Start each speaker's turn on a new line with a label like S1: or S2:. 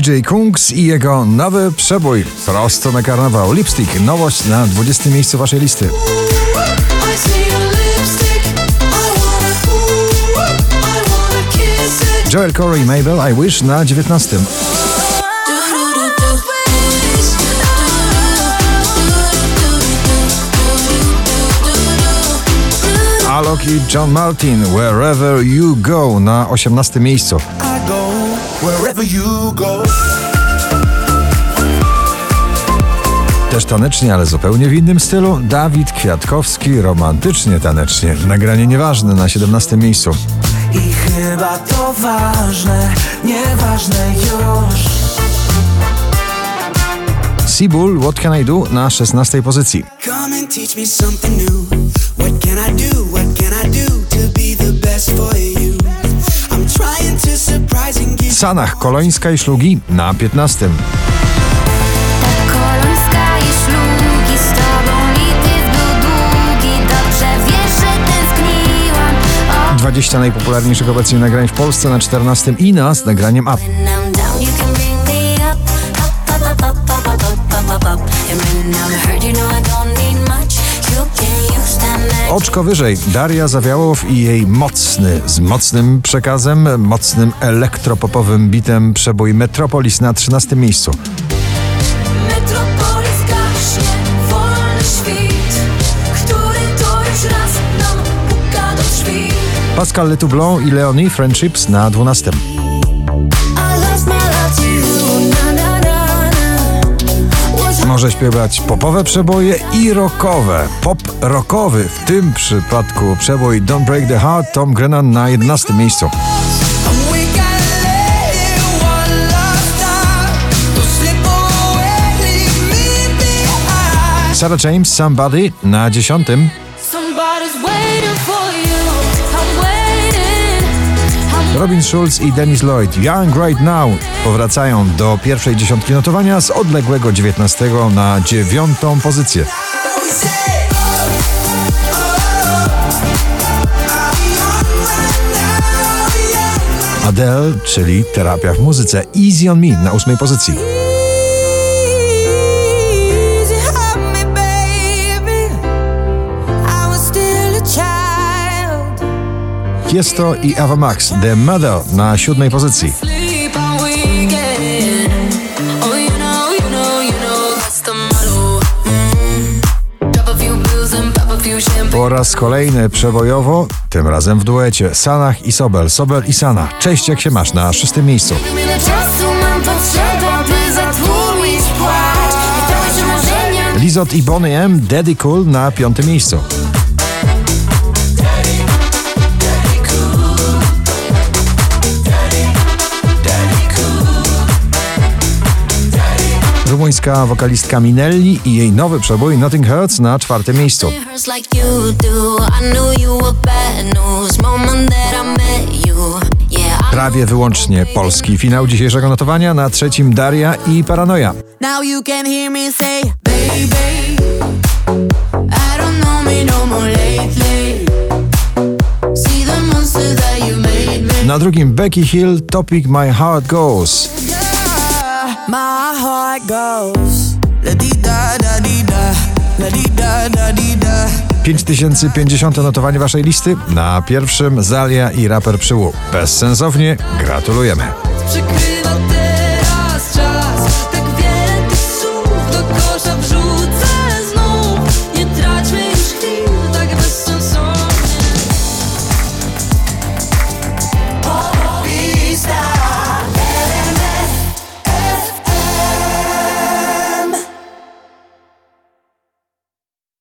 S1: DJ Kungs i jego nowy przebój prosto na karnawał. Lipstick, nowość na 20 miejscu waszej listy. Joel Corey Mabel, I Wish na 19. Alok i John Martin, Wherever You Go na 18 miejscu.
S2: Wherever you go.
S1: Też tanecznie, ale zupełnie w innym stylu. Dawid Kwiatkowski, romantycznie tanecznie. Nagranie nieważne na 17 miejscu.
S2: I chyba to ważne, nieważne już.
S1: Seabull, What Can I Do na 16 pozycji.
S3: Come and teach me something new.
S1: Sanach Kolońska i Szlugi na 15. Dwadzieścia najpopularniejszych obecnie nagrań w Polsce na 14 i nas nagraniem Up. Oczko wyżej, Daria Zawiałow i jej mocny, z mocnym przekazem, mocnym elektropopowym bitem przebój Metropolis na 13 miejscu. Pascal Letoublon i Leonie Friendships na 12. Może śpiewać popowe przeboje i rockowe. Pop rockowy, w tym przypadku przebój Don't Break the Heart Tom Grennan na 11 miejscu. Sarah James Somebody na 10.
S4: Somebody's waiting for you.
S1: Robin Schulz i Dennis Lloyd Young Right Now powracają do pierwszej dziesiątki notowania z odległego 19 na dziewiątą pozycję. Adele, czyli terapia w muzyce Easy on Me na ósmej pozycji. Tiesto i Ava Max, The Mother na siódmej pozycji. Po raz kolejny przebojowo, tym razem w duecie Sanach i Sobel, Sobel i Sana. Cześć, jak się masz na szóstym miejscu. Lizot i Bonnie M. Daddy Cool na piątym miejscu. rumuńska wokalistka Minelli i jej nowy przebój Nothing Hurts na czwartym miejscu. Prawie wyłącznie polski finał dzisiejszego notowania na trzecim Daria i Paranoja. Na drugim Becky Hill Topic My Heart Goes.
S3: My heart goes la di da da di da, la di da da di da.
S1: 5050 notowanie waszej listy. Na pierwszym Zalia i raper Przyłu. Bezsensownie gratulujemy.
S4: Przykrywa